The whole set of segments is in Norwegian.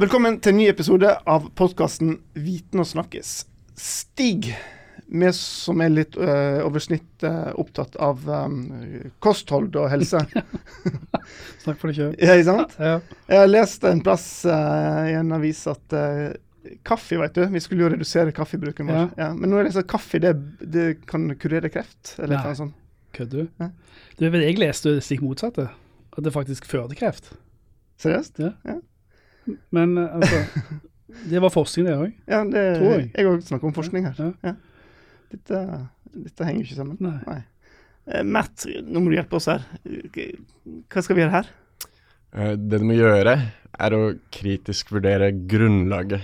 Velkommen til en ny episode av podkasten Viten og snakkes. Stig, vi som er litt uh, over snittet uh, opptatt av um, kosthold og helse. Snakk for deg sjøl. Ja, ikke sant? Ja. Jeg har lest en plass i en avis at kaffe, vet du Vi skulle jo redusere kaffebruken vår. Ja. Ja. men nå jeg lest at kaffe det, det kan kurere kreft. Eller noe sånt. Kødder du? Ja. Du jeg leste det stikk motsatte. At det faktisk fører til kreft. Seriøst? Men eh, altså Det var forskning, det òg. Ja, det, Tror jeg. jeg òg snakker om forskning her. Ja. Dette, dette henger jo ikke sammen. Nei. Eh, Matt, nå må du hjelpe oss her. Hva skal vi gjøre her? Uh, Det du må gjøre, er å kritisk vurdere grunnlaget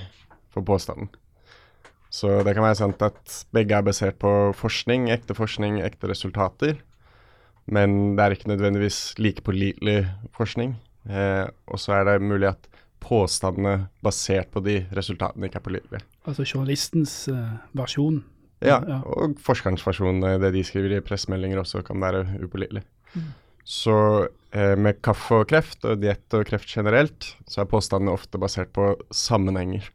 for påstanden. Så det kan være sant at begge er basert på forskning, ekte forskning, ekte resultater. Men det er ikke nødvendigvis like pålitelig forskning. Eh, og så er det mulig at påstandene basert på de resultatene ikke er pålitelige. Altså journalistens uh, versjon. Ja, Ja. og forskerens versjon, eh, det de skriver i pressemeldinger også, kan være upålitelig. Så eh, med kaffe og kreft, og diett og kreft generelt, så er påstandene ofte basert på sammenhenger.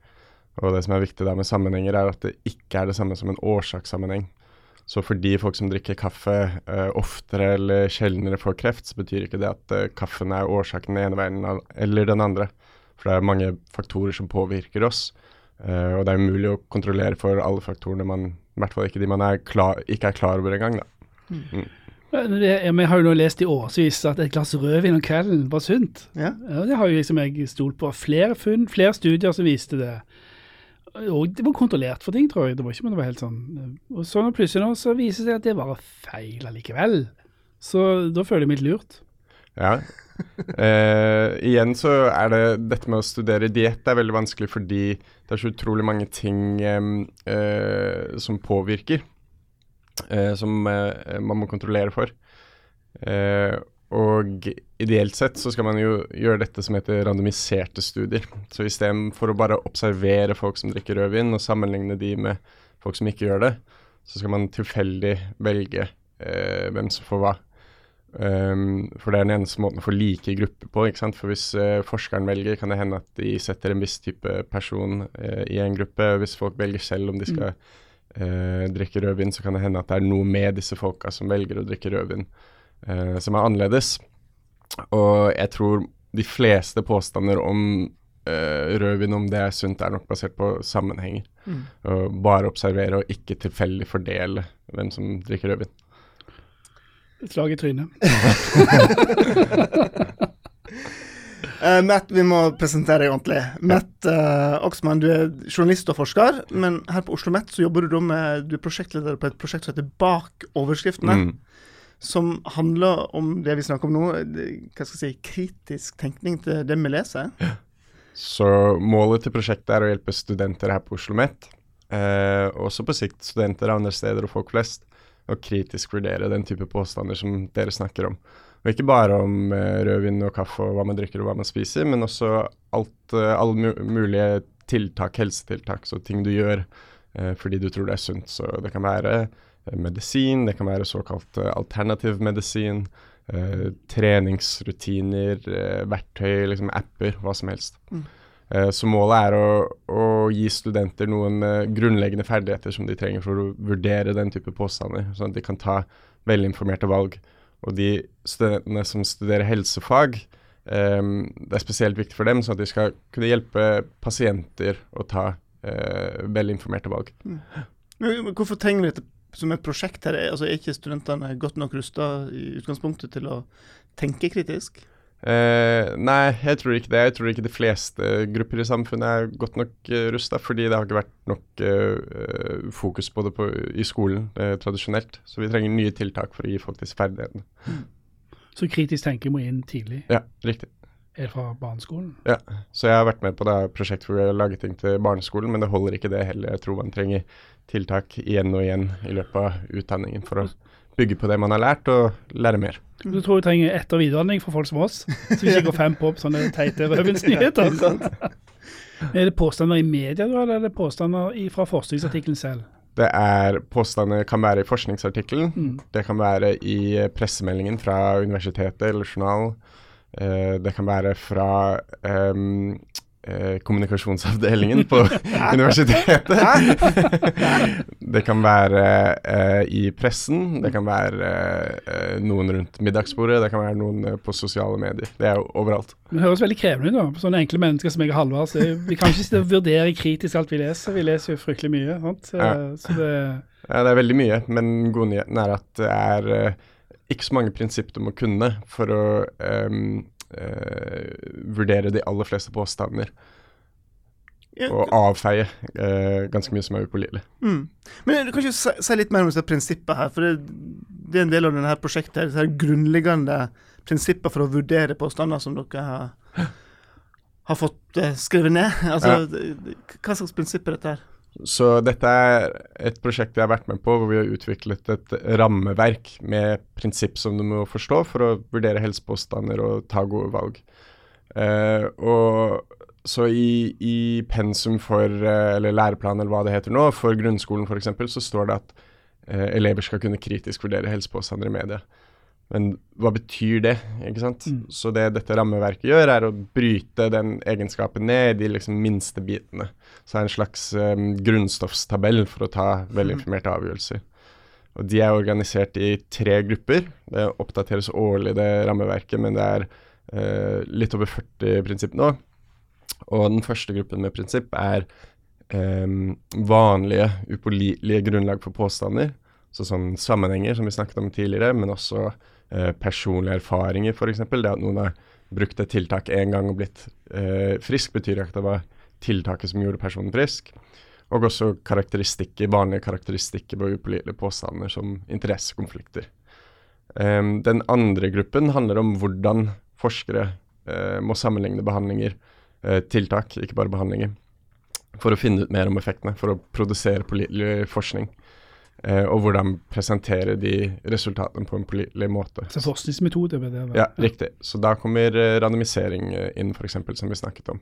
Og det som er viktig der med sammenhenger, er at det ikke er det samme som en årsakssammenheng. Så fordi folk som drikker kaffe eh, oftere eller sjeldnere får kreft, så betyr ikke det at eh, kaffen er årsaken den ene veien eller den andre. For det er mange faktorer som påvirker oss. Uh, og det er umulig å kontrollere for alle faktorene man i hvert fall ikke de man er klar, ikke er klar over engang. da. Mm. Vi har jo nå lest i årevis at et glass rødvin om kvelden var sunt. Ja. Ja, det har jo liksom jeg stolt på. Flere funn, flere studier som viste det. Og det var kontrollert for ting, tror jeg. Det var ikke men det var helt sånn. Og så plutselig nå så viser det seg at det var feil allikevel. Så da føler jeg meg litt lurt. Ja. Eh, igjen så er det dette med å studere diett er veldig vanskelig fordi det er så utrolig mange ting eh, som påvirker, eh, som eh, man må kontrollere for. Eh, og ideelt sett så skal man jo gjøre dette som heter randomiserte studier. Så istedenfor å bare observere folk som drikker rødvin og sammenligne de med folk som ikke gjør det, så skal man tilfeldig velge eh, hvem som får hva. Um, for det er den eneste måten å få like grupper på. ikke sant? For hvis uh, forskeren velger, kan det hende at de setter en viss type person uh, i en gruppe. Hvis folk velger selv om de skal uh, drikke rødvin, så kan det hende at det er noe med disse folka som velger å drikke rødvin, som er annerledes. Og jeg tror de fleste påstander om rødvin, om det er sunt, er nok basert på sammenhenger. Og bare observere og ikke tilfeldig fordele hvem som drikker rødvin. Et slag i trynet. Uh, Matt, vi må presentere deg ordentlig. Matt uh, Oksmann, du er journalist og forsker, men her på Oslo Met så jobber du med Du er prosjektleder på et prosjekt som heter Bak overskriftene. Mm. Som handler om det vi snakker om nå, det, hva skal jeg si, kritisk tenkning til det vi leser. Så målet til prosjektet er å hjelpe studenter her på Oslo Met, uh, også på sikt studenter andre steder og folk flest, å kritisk vurdere den type påstander som dere snakker om. Og ikke bare om eh, rødvin og kaffe og hva man drikker og hva man spiser, men også alt, eh, alle mulige tiltak, helsetiltak, så ting du gjør eh, fordi du tror det er sunt. Så det kan være medisin, det kan være såkalt alternativ medisin, treningsrutiner, verktøy, liksom apper, hva som helst. Eh, Så målet er å, å gi studenter noen eh, grunnleggende ferdigheter som de trenger for å vurdere den type påstander, sånn at de kan ta velinformerte valg. Og de studentene som studerer helsefag, eh, det er spesielt viktig for dem, sånn at de skal kunne hjelpe pasienter å ta eh, velinformerte valg. Men men Hvorfor trenger vi dette som et prosjekt her? Altså, er ikke studentene godt nok rusta i utgangspunktet til å tenke kritisk? Eh, nei, jeg tror ikke det. Jeg tror ikke de fleste grupper i samfunnet er godt nok uh, rusta, fordi det har ikke vært nok eh, eh, fokus på det på, i skolen uh, tradisjonelt. Så vi trenger nye tiltak for å gi folk disse ferdighetene. Så kritisk tenking må inn tidlig. Ja, riktig. Er det fra barneskolen? Ja, Så jeg har vært med på det prosjektet hvor vi har laget ting til barneskolen, men det holder ikke det heller. Jeg tror man trenger tiltak igjen og igjen i løpet av utdanningen for å bygge på det man har lært, og lære mer. Du tror vi trenger etter- og videreutdanning for folk som oss, så vi ikke går fem på sånne teite rødvinsnyheter. er det påstander i media, da, eller er det påstander fra forskningsartikkelen selv? Det er påstander kan være i forskningsartikkelen, Mm. det kan være i pressemeldingen fra universitetet eller journalen. Eh, det kan være fra em, eh, kommunikasjonsavdelingen på universitetet. det kan være eh, i pressen, det kan være eh, noen rundt middagsbordet, det kan være noen eh, på sosiale medier. Det er jo overalt. Det høres veldig krevende ut, da. på sånne enkle mennesker som jeg og Halvard. så Vi kan ikke sitte og vurdere kritisk alt vi leser. Vi leser jo fryktelig mye. Sant? Ja. så det Ja, det er veldig mye, men godnyheten er at det er eh, ikke så mange prinsipper du må kunne for å eh, vurdere de aller fleste påstander Ja, og avfeie eh, ganske mye som er upålitelig. Mm. Men du kan ikke si, si litt mer om disse prinsippene her, for det, det er en del av denne prosjektet. her, Disse her grunnleggende prinsipper for å vurdere påstander som dere har, har fått eh, skrevet ned. Altså, Ja. Hva slags prinsipp er dette her? Så dette er et prosjekt jeg har vært med på, hvor vi har utviklet et rammeverk med prinsipp som du må forstå for å vurdere helsepåstander og ta gode valg. Uh, og så i, i pensum for, eh, eller læreplan eller hva det heter nå, for grunnskolen f.eks., så står det at uh, elever skal kunne kritisk vurdere helsepåstander i media. Men hva betyr det? ikke sant? Mm. Så det dette rammeverket gjør, er å bryte den egenskapen ned i liksom minste bitene. Så det er en slags um, grunnstoffstabell for å ta velinformerte avgjørelser. Og De er organisert i tre grupper. Det oppdateres årlig, det rammeverket, men det er uh, litt over 40 prinsipp nå. Og den første gruppen med prinsipp er um, vanlige, upålitelige grunnlag for påstander. Så sånn sammenhenger, som vi snakket om tidligere, men også eh, personlige erfaringer, f.eks. Det at noen har brukt et tiltak én gang og blitt eh, frisk, betyr ikke at det var tiltaket som gjorde personen frisk. Og også karakteristikker, vanlige karakteristikker på upålitelige påstander som interessekonflikter. Um, den andre gruppen handler om hvordan forskere uh, må sammenligne behandlinger, uh, tiltak, ikke bare behandlinger, for å finne ut mer om effektene, for å produsere pålitelig forskning. Eh, og hvordan presentere de resultatene på en pålitelig måte. Så forskningsmetode ved det. Ja, riktig. Så da kommer eh, randomisering eh, inn, f.eks., som vi snakket om.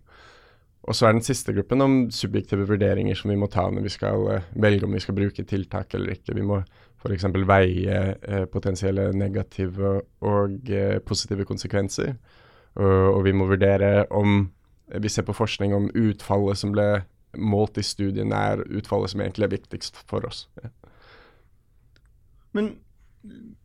Og så er den siste gruppen om subjektive vurderinger som vi må ta når vi skal velge om vi skal bruke tiltak eller ikke. Vi må f.eks. veie potensielle negative og positive konsekvenser. Og, vi må vurdere om vi ser på forskning om utfallet som ble målt i studien, er utfallet som egentlig er viktigst for oss. Ja. Men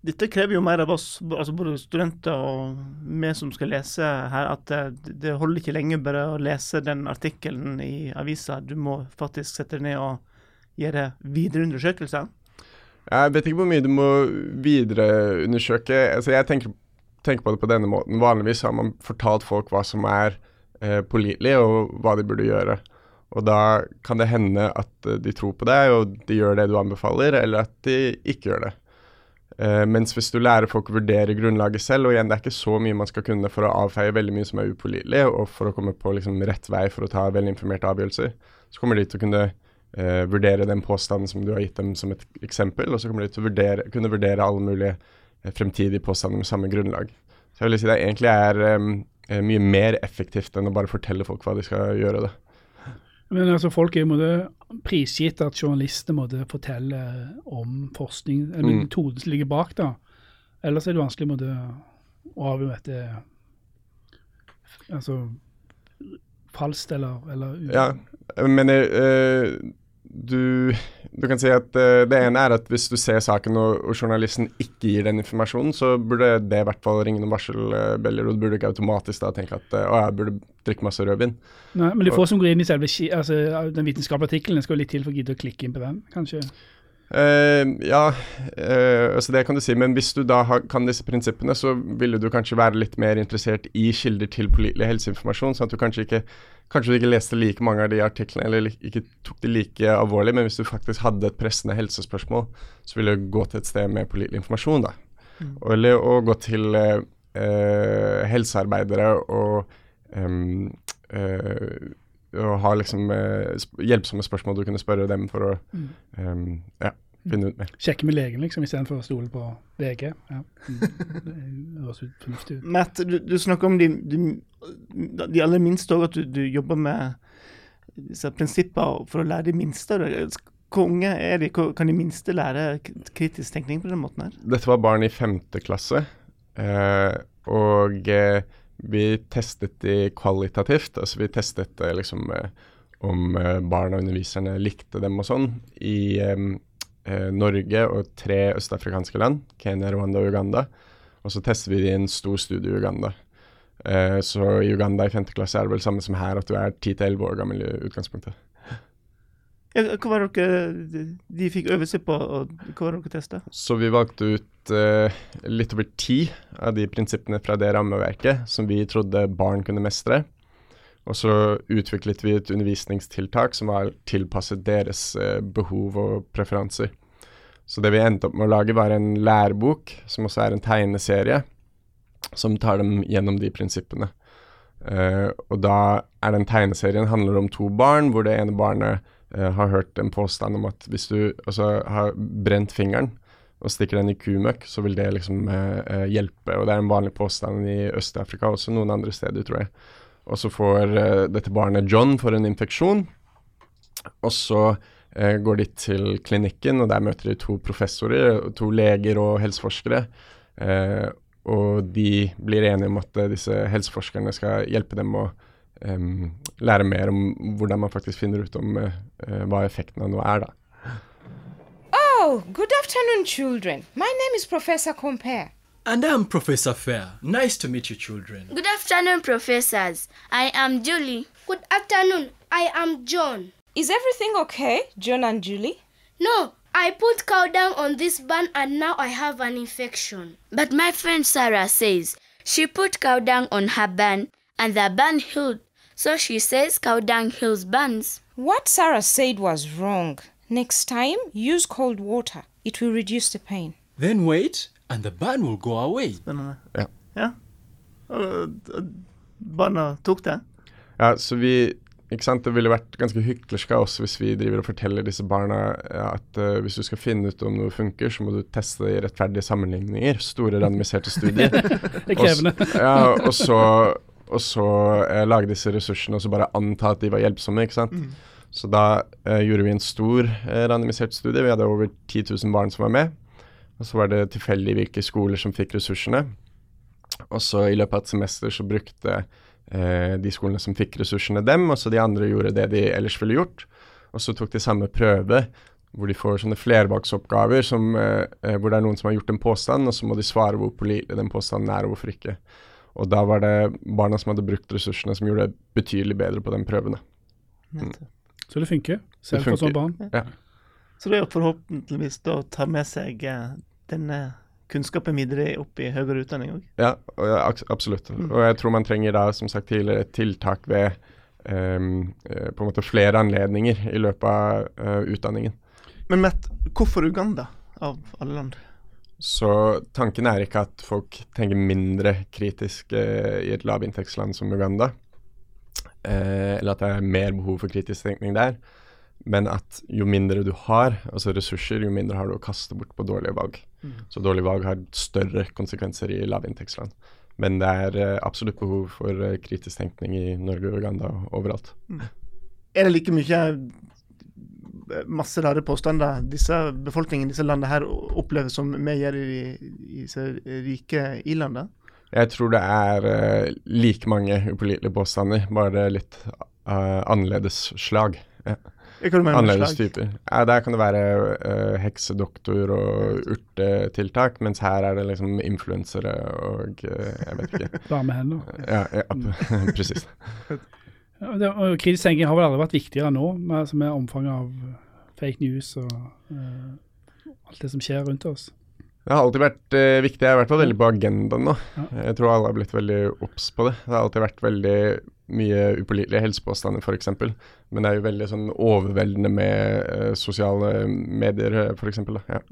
dette krever jo mer av oss, altså både studenter og vi som skal lese her, at det, holder ikke lenge bare å lese den artikkelen i avisa. Du må faktisk sette deg ned og gjøre videre undersøkelser. Jeg vet ikke hvor mye du må videreundersøke. Altså, jeg tenker, tenker på det på denne måten. Vanligvis har man fortalt folk hva som er eh, pålitelig, og hva de burde gjøre. Og da kan det hende at eh, de tror på deg, og de gjør det du anbefaler, eller at de ikke gjør det. Uh, mens hvis du lærer folk å vurdere grunnlaget selv, og igjen, det er ikke så mye man skal kunne for å avfeie veldig mye som er upålitelig, og for å komme på liksom, rett vei for å ta velinformerte avgjørelser, så kommer de til å kunne uh, vurdere den påstanden som du har gitt dem som et eksempel, og så kommer de til å vurdere, kunne vurdere alle mulige uh, fremtidige påstander med samme grunnlag. Så jeg vil si det egentlig er eh, mye mer effektivt enn å bare fortelle folk hva de skal gjøre. det. Men altså, folk er jo prisgitt at journalister måtte fortelle om forskning, eller Mm. metoden som ligger bak. da. Ellers er det vanskelig måtte, å avgjøre dette altså, falskt eller, eller Ja, men øh, du, du kan si at uh, det ene er at hvis du ser saken og, og journalisten ikke gir den informasjonen, så burde det i hvert fall ringe noen varselbeller, og du burde ikke automatisk da tenke at uh, å, jeg burde drikke masse rødvin. Nei, men de få som går inn i selve altså, den vitenskapelige artikkelen, skal jo litt til for å gidde å klikke inn på den, kanskje? Eh, ja, uh, altså det kan du si, men hvis du da har, kan disse prinsippene, så ville du kanskje være litt mer interessert i kilder til pålitelig helseinformasjon, sånn at du kanskje ikke, kanskje du ikke leste like mange av de artiklene, eller ikke tok de like alvorlig, men hvis du faktisk hadde et pressende helsespørsmål, så ville du gå til et sted med pålitelig informasjon, da. Mm. Eller å gå til uh, helsearbeidere og em, og ha liksom eh, hjelpsomme spørsmål du kunne spørre dem for å Mm. um, ja, finne ut mer. Sjekke med legen, liksom, istedenfor å stole på VG. Ja. Mm. Det høres fornuftig ut. Matt, du, du snakker om de, de, de aller minste òg, at du, du jobber med disse prinsipper for å lære de minste. Hvor unge er de? Kan de minste lære kritisk tenkning på den måten her? Dette var barn i femte klasse, eh, og eh, Vi testet de kvalitativt. Altså vi testet eh, liksom eh, om eh, barna og underviserne likte dem og sånn i eh, Norge og tre østafrikanske land, Kenya, Rwanda og Uganda. Og så tester vi det i en stor studie i Uganda. Eh, så i Uganda i 5. klasse er det vel samme som her, at du er 10-11 år gammel i utgangspunktet. Hva var det dere de, fikk øve seg på, og hva var det dere testa? Så vi valgte ut eh, litt over ti av de prinsippene fra det rammeverket som vi trodde barn kunne mestre. Og så utviklet vi et undervisningstiltak som var tilpasset deres eh, behov og preferanser. Så det vi endte opp med å lage, var en lærebok, som også er en tegneserie, som tar dem gjennom de prinsippene. Eh, og da er den tegneserien handler om to barn, hvor det ene barnet har hørt en påstand om at hvis du altså, har brent fingeren og stikker den i kumøkk, så vil det liksom eh, eh, hjelpe. Og det er en vanlig påstand i Øst-Afrika, også noen andre steder, tror jeg. Og så får eh, dette barnet John for en infeksjon, og så eh, går de til klinikken, og der møter de to professorer, to leger og helseforskere. Eh, og de blir enige om at eh, disse helseforskerne skal hjelpe dem å em, lære mer om hvordan man faktisk finner ut om eh, hva effekten av noe er, da. Oh, good afternoon, children. My name is Professor Compare. And I'm Professor Fair. Nice to meet you, children. Good afternoon, professors. I am Julie. Good afternoon. I am John. Is everything okay, John and Julie? No, I put cow down on this bun and now I have an infection. But my friend Sarah says she put cow dung on her bun and the bun healed. So she says cow dung heals buns. What Sarah said was wrong. Next time, use cold water. It will reduce the pain. Then wait, and the ban will go away. Spennende. Ja. Ja. Og, og barna tok det? Ja, så vi ikke sant? Det ville vært ganske hyklersk av oss hvis vi driver og forteller disse barna ja, at eh, hvis du skal finne ut om noe funker, så må du teste det i rettferdige sammenligninger. Store randomiserte studier. Det er krevende. Og, ja, og så, og så eh, lage disse ressursene og så bare anta at de var hjelpsomme. ikke sant? Så da eh, gjorde vi en stor eh, randomisert studie. Vi hadde over 10 000 barn som var med. Og så var det tilfeldig hvilke skoler som fikk ressursene. Og så i løpet av et semester så brukte eh, de skolene som fikk ressursene dem, og så de andre gjorde det de ellers ville gjort. Og så tok de samme prøve, hvor de får sånne flervalgsoppgaver som, eh, eh, hvor det er noen som har gjort en påstand, og så må de svare hvor pålitelig den påstanden er, og hvorfor ikke. Og da var det barna som hadde brukt ressursene, som gjorde det betydelig bedre på den prøven. Mm. Så det funker, selv Det for sånne barn. barn. Så det er forhåpentligvis da å ta med seg eh, denne kunnskapen videre opp i høyere utdanning òg. Ja, ja absolutt. Og jeg tror man trenger da, som sagt tidligere, tiltak ved ehm, eh, på en måte flere anledninger i løpet av uh, utdanningen. Men Matt, hvorfor Uganda av alle land? Så tanken er ikke at folk tenker mindre kritisk eh, i et lavinntektsland som Uganda, eh, eller at det er mer behov for kritisk tenkning der, men at jo mindre du har, altså ressurser, jo mindre har du å kaste bort på dårlige valg. Så dårlige valg har større konsekvenser i lavinntektsland. Men det er eh, absolutt behov for eh, kritisk tenkning i Norge og Uganda overalt. overalt. Er det like mye masse rare påstander disse befolkningen i disse landene her opplever som vi gjør i, i disse rike i-landene? Jeg tror det er uh, like mange upålitelige påstander, bare litt uh, annerledes slag. Ja. Annerledes slag? typer. Ja, der kan det være uh, heksedoktor og urtetiltak, mens her er det liksom influensere og jeg vet ikke. Varme hender. Ja, ja presis. Det, og kritisk tenking har vel aldri vært viktigere nå, med, altså med omfanget av fake news og uh, alt det som skjer rundt oss. Det har alltid vært uh, viktig. Jeg har vært veldig på agendaen nå. Ja. Jeg tror alle har blitt veldig obs på det. Det har alltid vært veldig mye upålitelige helsepåstander, f.eks. Men det er jo veldig sånn overveldende med uh, sosiale medier, f.eks. Ja.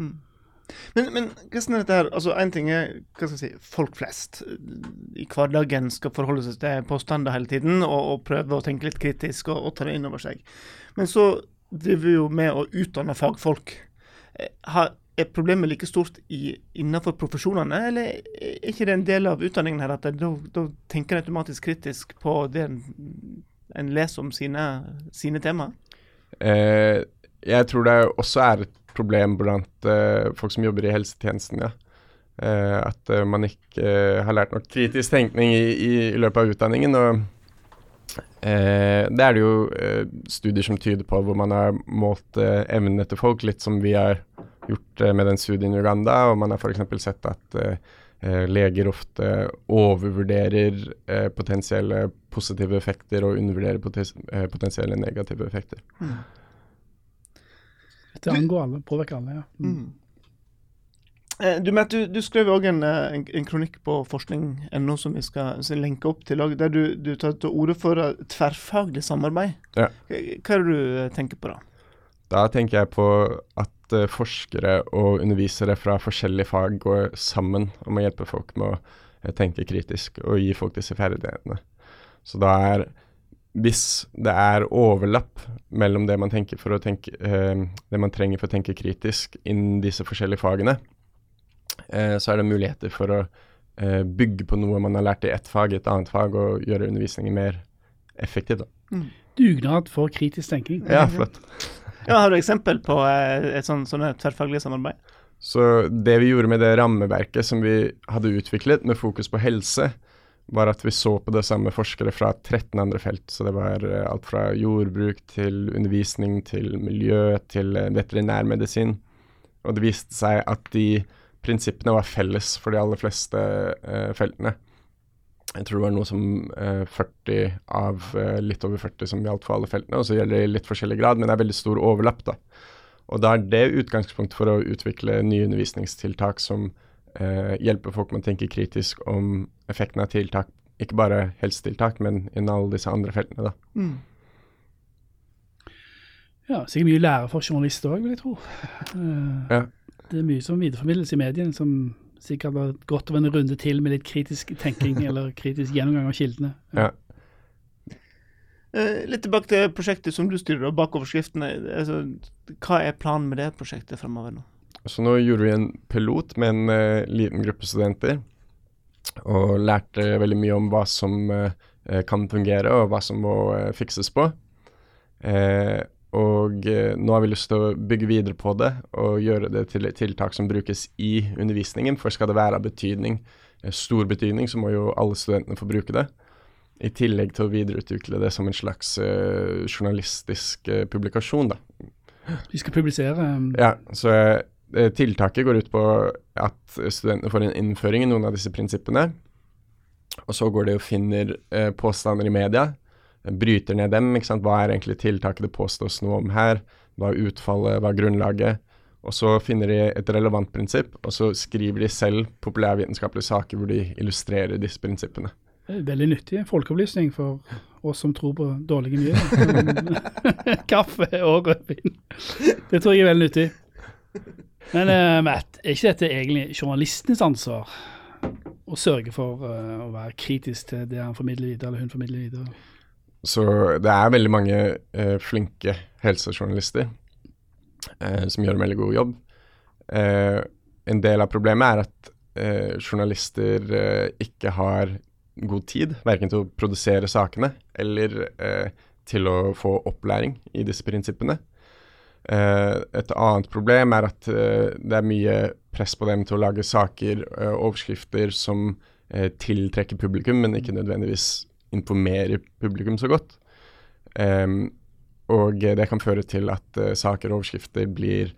Men, men hvordan er dette her? Altså, Én ting er hva skal jeg si, folk flest i hverdagen skal forholde seg til påstander hele tiden og, og prøve å tenke litt kritisk og, og ta det inn over seg. Men så driver vi jo med å utdanne fagfolk. Eh, Har, er problemet like stort i, innenfor profesjonene, eller er ikke det en del av utdanningen her at da, da tenker en automatisk kritisk på det en, en leser om sine, sine temaer? Eh, jeg tror det også er et problem blant eh, folk som jobber i helsetjenesten, ja. Eh, at eh, man ikke har lært nok kritisk tenkning i, i, i løpet av utdanningen. og eh, det er det jo eh, studier som tyder på, hvor man har målt eh, evnene til folk, litt som vi har gjort med den studien i Uganda. Og man har f.eks. sett at leger ofte overvurderer potensielle positive effekter og undervurderer potensielle negative effekter. Det angår alle, påvirker alle, ja. Mm. Mm. Eh, Du, Matt, du, du skrev òg en, eh, en, en kronikk på forskning.no som vi skal lenke opp til, der du, du tar til orde for tverrfaglig samarbeid. Ja. Hva er det du eh, tenker på da? Da tenker jeg på at forskere og undervisere fra forskjellige fag går sammen om å hjelpe folk med å tenke kritisk og gi folk disse ferdighetene. Så da er Hvis det er overlapp mellom det man, tenker for å tenke, eh, det man trenger for å tenke kritisk innen disse forskjellige fagene, eh, så er det muligheter for å eh, bygge på noe man har lært i ett fag, i et annet fag, og gjøre undervisningen mer effektiv. Da. Dugnad for kritisk tenking. Ja, flott. Ja, har du eksempel på eh, et sånt, sånt tverrfaglig samarbeid? Så det vi gjorde med det rammeverket som vi hadde utviklet med fokus på helse, var at vi så på det samme forskere fra 13 andre felt. Så det var eh, alt fra jordbruk til undervisning til miljø til eh, veterinærmedisin. Og det viste seg at de prinsippene var felles for de aller fleste eh, feltene. Jeg tror det var noe som eh, 40 av eh, litt over 40 som gjaldt for alle feltene, og så gjelder det i litt forskjellig grad, men det er veldig stor overlapp, da. Og da er det utgangspunkt for å utvikle nye undervisningstiltak som eh, hjelper folk med å tenke kritisk om effekten av tiltak, ikke bare helsetiltak, men innen alle disse andre feltene, da. Ja, sikkert mye lære for journalister òg, vil jeg tro. Uh, Ja. Det er mye som videreformidles i mediene, som sikkert var godt over en runde til med litt kritisk tenking eller kritisk gjennomgang av kildene. Ja. Uh, litt tilbake til prosjektet som du styrer, og bakoverskriftene. Altså, hva er planen med det prosjektet fremover nå? Så nå gjorde vi en pilot med en uh, liten gruppe studenter, og lærte veldig mye om hva som eh, kan fungere, og hva som må uh, fikses på. Og nå har vi lyst til å bygge videre på det, og gjøre det til et tiltak som brukes i undervisningen, for skal det være av betydning, stor betydning, så må jo alle studentene få bruke det. I tillegg til å videreutvikle det som en slags journalistisk publikasjon, da. Vi skal publisere um, Ja, så eh, tiltaket går ut på at studentene får en innføring i noen av disse prinsippene. Og så går det og finner eh, påstander i media, eh, bryter ned dem. ikke sant? Hva er egentlig tiltaket det påstås noe om her? Hva er utfallet, hva er grunnlaget? Og så finner de et relevant prinsipp, og så skriver de selv populærvitenskapelige saker hvor de illustrerer disse prinsippene. veldig nyttig folkeopplysning for oss som tror på dårlige nyheter. Kaffe og rødvin. Det tror jeg er veldig nyttig. Men uh, Matt, er ikke dette egentlig journalistenes ansvar? Å sørge for uh, å være kritisk til det han formidler videre, eller hun formidler videre? Så det er veldig mange uh, flinke helsejournalister som gjør en veldig god jobb. En del av problemet er at journalister ikke har god tid, verken til å produsere sakene eller til å få opplæring i disse prinsippene. Eh, et annet problem er at eh, det er mye press på dem til å lage saker, eh, overskrifter som tiltrekker publikum, men ikke nødvendigvis informerer publikum så godt. Og det kan føre til at saker og overskrifter blir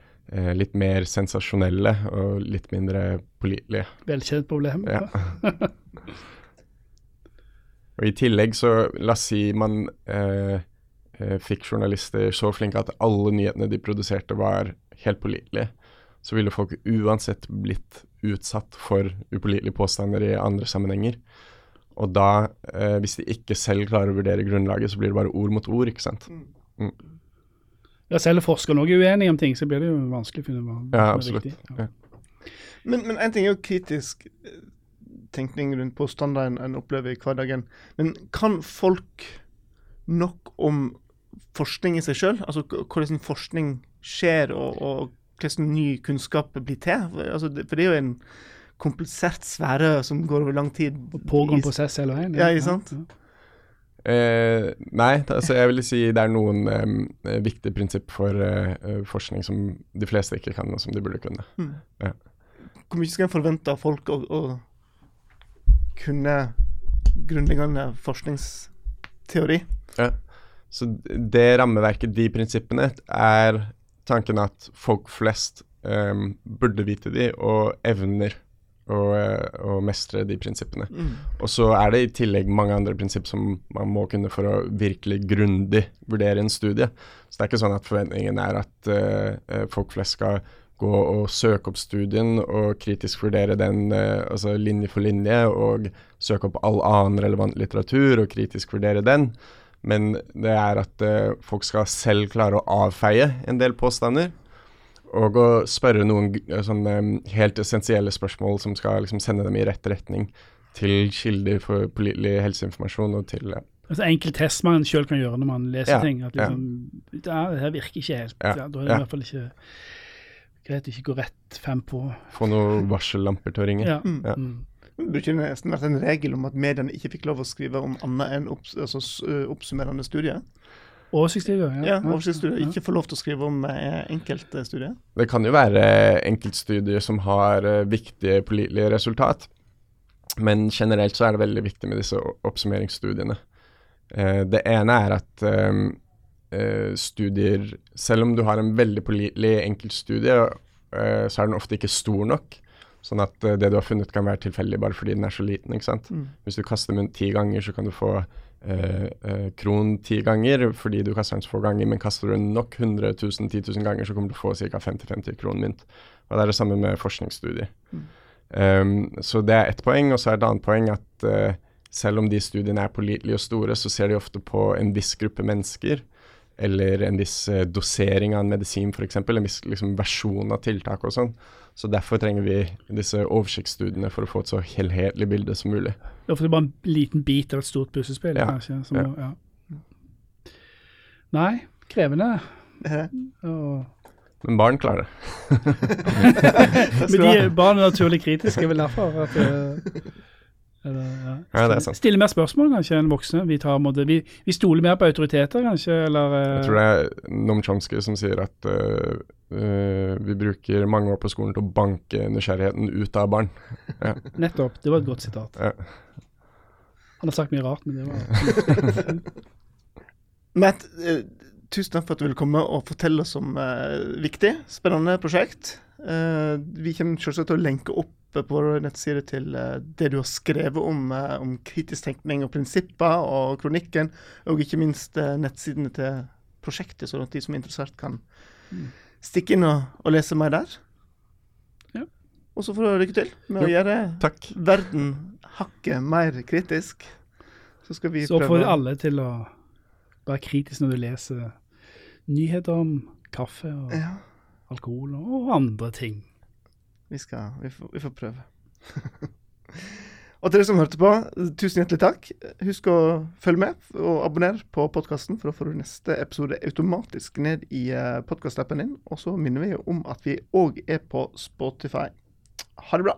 litt mer sensasjonelle og litt mindre pålitelige. Velkjent problem. Ja. Og i tillegg så, la oss si man eh, fikk journalister så flinke at alle nyhetene de produserte var helt pålitelige, så ville folk uansett blitt utsatt for upålitelige påstander i andre sammenhenger. Og da, eh, hvis de ikke selv klarer å vurdere grunnlaget, så blir det bare ord mot ord, ikke sant. Ja, selv om forskerne også er uenige om ting, så blir det jo vanskelig å finne hva Ja, som er riktig. Ja. Men, men en ting er jo kritisk eh, tenkning rundt påstander en, en opplever i hverdagen. Men kan folk nok om forskning i seg sjøl? Altså hvordan forskning skjer, og, og hvordan ny kunnskap blir til? For, altså, det, for det er jo en komplisert sfære som går over lang tid. Pågående I- prosess hele veien. Ja, ikke sant? Eh, nei, altså jeg vil si det er noen eh, viktige prinsipp for eh, forskning som de fleste ikke kan, og som de burde kunne. hvor mye skal en forvente av folk å, å kunne grunnleggende forskningsteori? Ja. Så det rammeverket, de prinsippene, er tanken at folk flest um, burde vite de, og evner å, eh, å mestre de prinsippene. Og så er det i tillegg mange andre prinsipp som man må kunne for å virkelig grundig vurdere en studie. Så det er ikke sånn at forventningen er at eh, folk flest skal gå og søke opp studien og kritisk vurdere den uh, altså linje for linje, og søke opp all annen relevant litteratur og kritisk vurdere den. Men det er at uh, folk skal selv klare å avfeie en del påstander. Og å spørre noen sånne mm, helt essensielle spørsmål som skal liksom sende dem i rett retning til kilder for pålitelig helseinformasjon og til ja. Altså enkel test man sjøl kan gjøre når man leser Ja, ting. At liksom, ja, det her virker ikke helt. Ja, Ja, da er det ja. i hvert fall ikke greit å ikke gå rett fem på. få noen varsellamper til å ringe. Ja. Ja. Mm. Det burde nesten vært en regel om at mediene ikke fikk lov å skrive om annet enn opps altså, oppsummerende studier. Oversiktsstudier. Ja, Oversiktsstudier. Ikke få lov til å skrive om eh, enkeltstudier. Det kan jo være enkeltstudier som har eh, viktige pålitelige resultat, men generelt så er det veldig viktig med disse oppsummeringsstudiene. Eh, det ene er at ehm, eh, studier Selv om du har en veldig pålitelig enkeltstudie, så er den ofte ikke stor nok. Sånn at eh, det du har funnet kan være tilfeldig bare fordi den er så liten. ikke sant? Mm. Hvis du kaster mynt ti ganger, så kan du få eh, eh, kron ti ganger fordi du kaster den så få ganger, men kaster du nok 100 000, 10 000 ganger, så kommer du få ca. 50-50 kron mynt. Og det er det samme med forskningsstudier. Um, så det er ett poeng, og så er et annet poeng at uh, selv om de studiene er pålitelige og store, så ser de ofte på en viss gruppe mennesker, eller en viss eh, dosering av en medisin f.eks., en viss liksom, versjon av tiltak og sånn. Så derfor trenger vi disse oversiktsstudiene for å få et så helhetlig bilde som mulig. Ja, for Det er bare en liten bit av et stort puslespill, Ja. kanskje. Som, Ja. ja. Nei, krevende. Og, Men barn klarer det. men de barn er naturlig kritiske, vel derfor. At, eh, eller, ja. Ja, det er sant. Stille mer spørsmål kanskje enn voksne. Vi, tar, måtte, vi, vi stoler mer på autoriteter, kanskje, eller uh... Jeg tror det er Noam Chomsky som sier at uh, uh, vi bruker mange år på skolen til å banke nysgjerrigheten ut av barn. Nettopp. Det var et godt sitat. Ja. Han har sagt mye rart, men det var Matt, tusen takk for at du ville komme og fortelle oss om eh, viktig, spennende prosjekt. Eh, vi kommer selvsagt til å lenke opp på vår nettside til eh, det du har skrevet om, eh, om kritisk tenkning og prinsipper og kronikken, og ikke minst eh, nettsidene til prosjektet, sånn at de som er interessert kan stikke inn og, og lese mer der. Ja. Og så får du lykke til med å Jo, gjøre Takk. verden hakket mer kritisk. Så skal vi Så får alle til å være kritisk når du leser nyheter om kaffe og Ja. alkohol og andre ting. Vi skal Vi får, vi får prøve. og til dere som hørte på, tusen hjertelig takk. Husk å følge med og abonner på podkasten, for da får du neste episode automatisk ned i podkastappen din. Og så minner vi om at vi òg er på Spotify. Ha det bra.